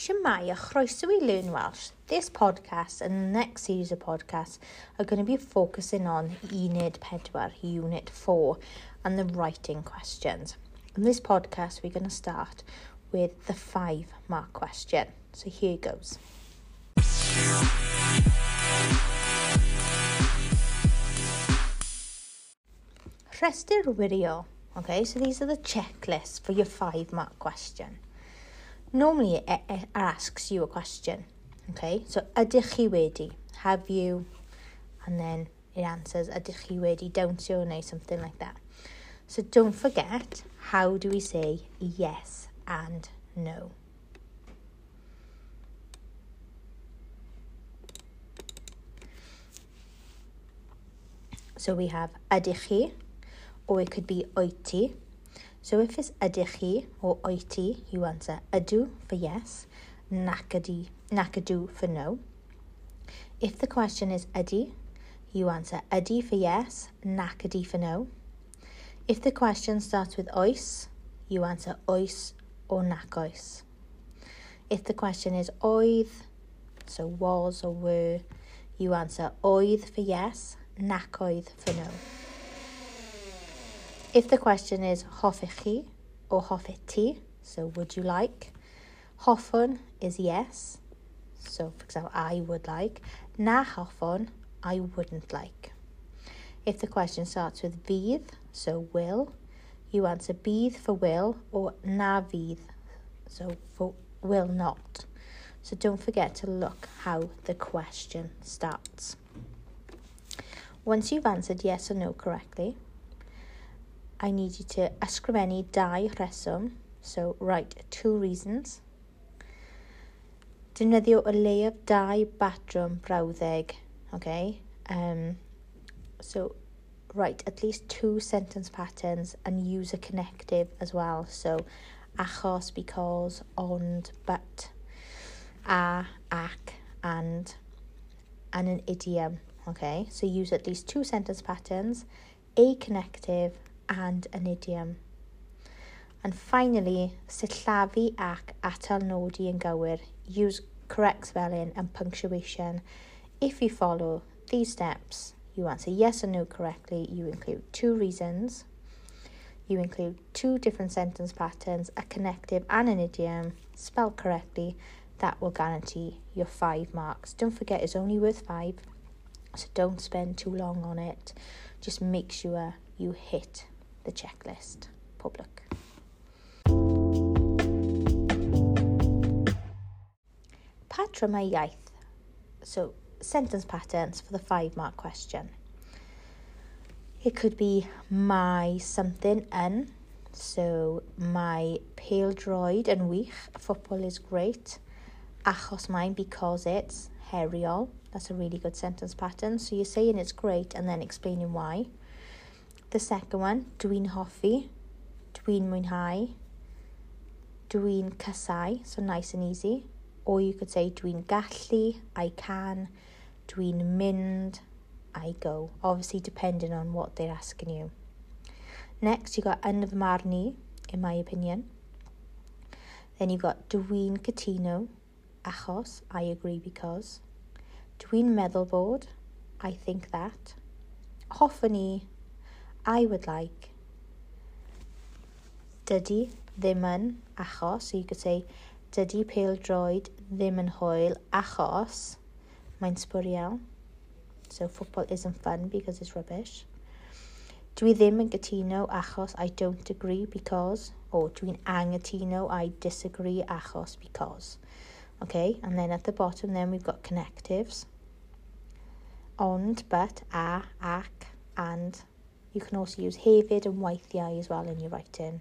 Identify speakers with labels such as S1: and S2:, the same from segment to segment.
S1: Shemai, a chroeso i Learn Welsh. This podcast and the next series of podcasts are going to be focusing on Unit Pedwar, Unit 4, and the writing questions. In this podcast, we're going to start with the five mark question. So here goes. Rhestr wirio. Okay, so these are the checklists for your five mark question. normally it, it asks you a question. Okay, so ydych chi wedi? Have you? And then it answers ydych chi wedi, don't you, neu something like that. So don't forget, how do we say yes and no? So we have ydych chi, or it could be oiti, So if it's ydych chi or oiti, you answer ydw for yes, nac ydi, nac ydw for no. If the question is ydy, you answer ydy for yes, nacadi for no. If the question starts with oes, you answer oes or nac oes. If the question is oedd, so was or were, you answer oedd for yes, nac oedd for no. If the question is hoffech chi or hoffet ti, so would you like? Hoffwn is yes, so for example, I would like. Na hoffwn, I wouldn't like. If the question starts with fydd, so will, you answer bydd for will or na fydd, so for will not. So don't forget to look how the question starts. Once you've answered yes or no correctly, I need you to ysgrifennu dau rheswm, so write two reasons. Defnyddio o leiaf dau batrwm brawddeg, okay? Um, so write at least two sentence patterns and use a connective as well. So achos, because, ond, but, a, ac, and, and an idiom. Okay, so use at least two sentence patterns, a connective, and an idiom. And finally, sillafu ac atalnodi yn gywir. Use correct spelling and punctuation. If you follow these steps, you answer yes or no correctly. You include two reasons. You include two different sentence patterns, a connective and an idiom, spelled correctly. That will guarantee your five marks. Don't forget, it's only worth five, so don't spend too long on it. Just make sure you hit the checklist public. Patrymau iaith. So, sentence patterns for the five mark question. It could be my something yn. So, my pale droid yn wych. Football is great. Achos mine because it's heriol. That's a really good sentence pattern. So, you're saying it's great and then explaining why. The second one, dwi'n hoffi, dwi'n mwynhau, dwi'n cysau, so nice and easy. Or you could say dwi'n gallu, I can, dwi'n mynd, I go. Obviously depending on what they're asking you. Next, you've got yn fy marn i, in my opinion. Then you've got dwi'n cytuno, achos, I agree because. Dwi'n meddwl bod, I think that. Hoffwn i, I would like. Dydy ddim yn achos, so you could say, dydy pêl-droed ddim yn hwyl achos mae'n sbwriel. So football isn't fun because it's rubbish. Dwi ddim yn gytuno achos I don't agree because, or dwi'n angytuno I disagree achos because. Okay, and then at the bottom then we've got connectives. Ond, but, a, ac, and, You can also use hefyd and weithiau as well in your writing.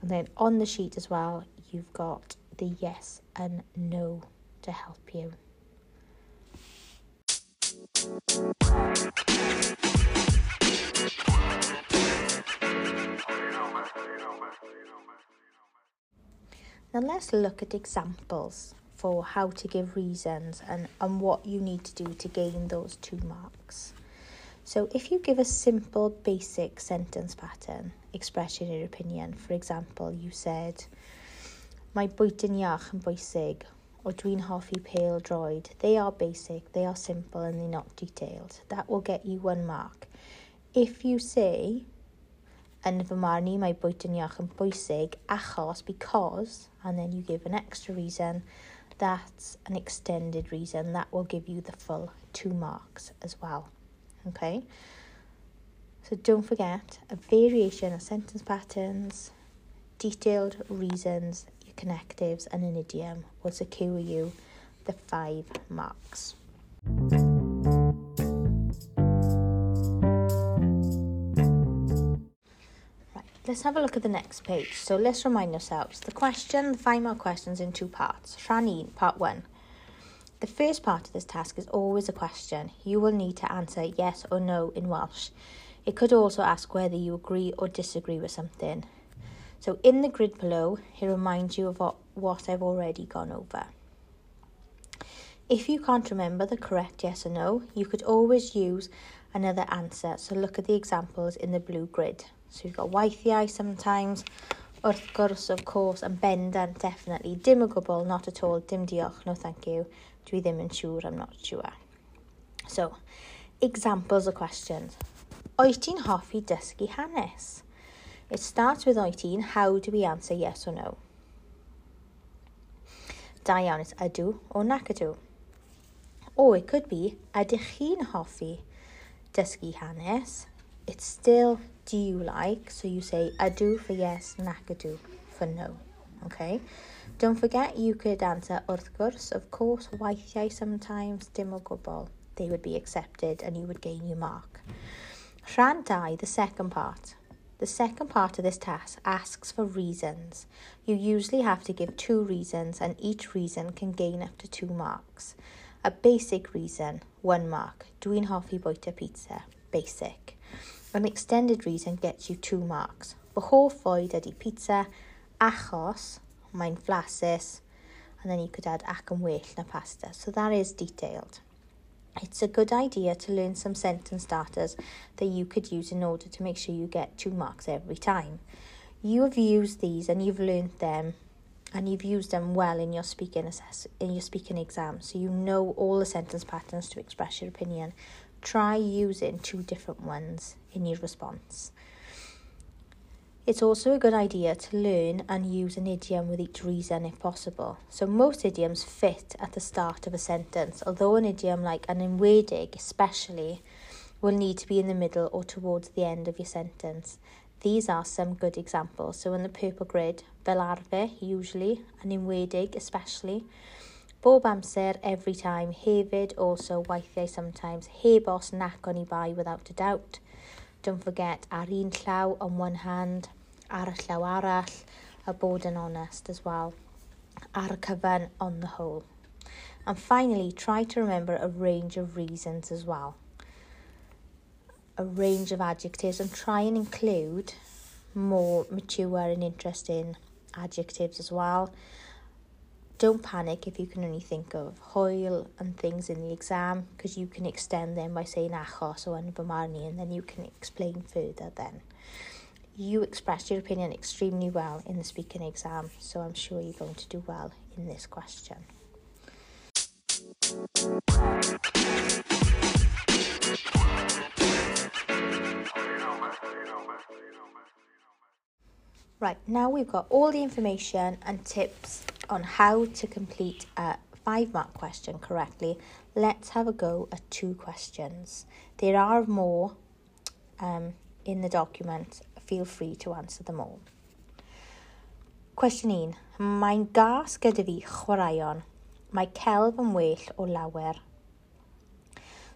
S1: And then on the sheet as well, you've got the yes and no to help you. Now let's look at examples for how to give reasons and, and what you need to do to gain those two marks. So if you give a simple basic sentence pattern expressing your opinion, for example, you said, Mae bwytyn iach yn bwysig, or dwi'n hoffi pale droid, they are basic, they are simple and they're not detailed. That will get you one mark. If you say, yn fy marn i mae bwytyn iach yn bwysig achos, because, and then you give an extra reason, that's an extended reason, that will give you the full two marks as well. Okay? So don't forget a variation of sentence patterns, detailed reasons, your connectives, and an idiom will secure you the five marks. Right, let's have a look at the next page. So let's remind ourselves. The question, the five more questions in two parts. Rhan part one. The first part of this task is always a question. You will need to answer yes or no in Welsh. It could also ask whether you agree or disagree with something. So in the grid below, it reminds you of what, what I've already gone over. If you can't remember the correct yes or no, you could always use another answer. So look at the examples in the blue grid. So you've got weithiau sometimes, wrth gwrs, of course, and bendant, definitely. Dim o gwbl, not at all, dim diolch, no thank you. Dwi ddim yn siŵr, I'm not sure. So, examples of questions. Oet ti'n hoffi dysgu hanes? It starts with oet ti'n, how do we answer yes or no? Da iawn, it's ydw o nac ydw. Or it could be, ydych chi'n hoffi dysgu hanes? It's still do you like, so you say ydw for yes, nac ydw for no. Okay? Don't forget you could answer of course, weithiau sometimes, dim gwbl. They would be accepted and you would gain your mark. 2, the second part. The second part of this task asks for reasons. You usually have to give two reasons and each reason can gain up to two marks. A basic reason, one mark. Dwi'n hoffi bwyta pizza. Basic. An extended reason gets you two marks. Fy hoff fwyd ydy pizza achos Mae'n flasus. And then you could add ac yn well na pasta. So that is detailed. It's a good idea to learn some sentence starters that you could use in order to make sure you get two marks every time. You have used these and you've learned them and you've used them well in your speaking assess in your speaking exam so you know all the sentence patterns to express your opinion. Try using two different ones in your response. It's also a good idea to learn and use an idiom with each reason if possible. So most idioms fit at the start of a sentence, although an idiom like an enwedig especially will need to be in the middle or towards the end of your sentence. These are some good examples. So in the purple grid, fel arfer, usually, an enwedig, especially. Bob amser, every time, hefyd, also, weithiau, sometimes. Heb os nac o'n i bai, without a doubt don't forget, ar un llaw on one hand, ar y llaw arall, a bod yn honest as well, ar y cyfan on the whole. And finally, try to remember a range of reasons as well. A range of adjectives and try and include more mature and interesting adjectives as well. Don't panic if you can only think of hoil and things in the exam because you can extend them by saying achos o yn and then you can explain further then. You expressed your opinion extremely well in the speaking exam, so I'm sure you're going to do well in this question. Right, now we've got all the information and tips on how to complete a five mark question correctly, let's have a go at two questions. There are more um, in the document, feel free to answer them all. Question 1. Mae'n gas gyda fi chwaraeon. Mae celf yn well o lawer.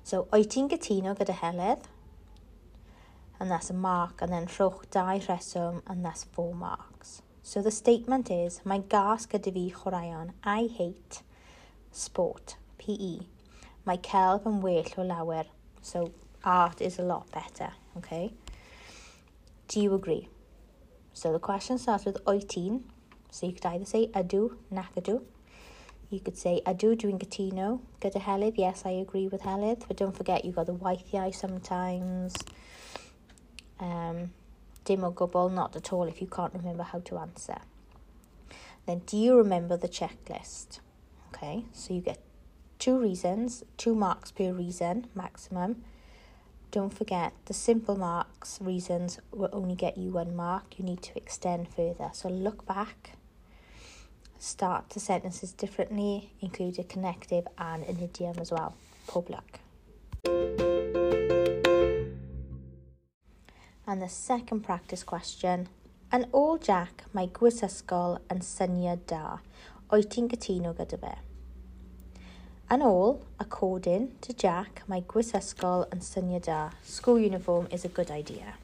S1: So, oed ti'n gytuno gyda Heledd? And that's a mark, and then rhowch dau rheswm, and that's four marks. So the statement is, mae gas gyda fi chwaraeon. I hate sport, PE. Mae celf yn well o lawer. So art is a lot better, okay? Do you agree? So the question starts with oitin. So you could either say adu, nac adu. You could say adu dwi'n gytuno gyda Heledd. Yes, I agree with Heledd. But don't forget you've got the weithiau sometimes. Um, dim o gwbl, not at all if you can't remember how to answer. Then, do you remember the checklist? Okay, so you get two reasons, two marks per reason maximum. Don't forget the simple marks reasons will only get you one mark. You need to extend further. So look back, start the sentences differently, include a connective and an idiom as well. Pob luck. And the second practice question. Yn ôl Jack, mae gwisysgol yn syniad da. O'i ti'n gytuno gyda fe? Yn ôl, according to Jack, mae gwisysgol yn syniad da. School uniform is a good idea.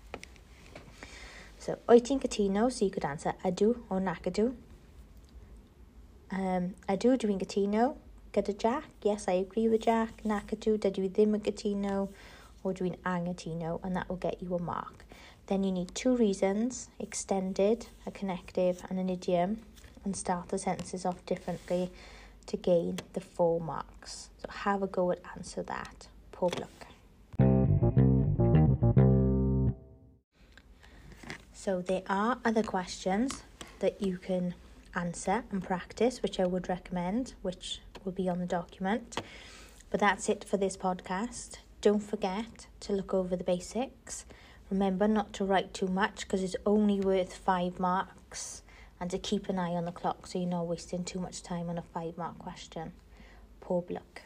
S1: So, o'i ti'n gytuno? So you could answer ydw or nac ydw. Um, ydw, dwi'n gytuno gyda Jack. Yes, I agree with Jack. Nac ydw, dydw i ddim yn gytuno or dwi'n angytuno and that will get you a mark. Then you need two reasons, extended, a connective and an idiom, and start the sentences off differently to gain the four marks. So have a go at answer that. Poor luck. So there are other questions that you can answer and practice, which I would recommend, which will be on the document. But that's it for this podcast. Don't forget to look over the basics. Remember not to write too much because it's only worth five marks and to keep an eye on the clock so you're not wasting too much time on a five mark question. Poor luck.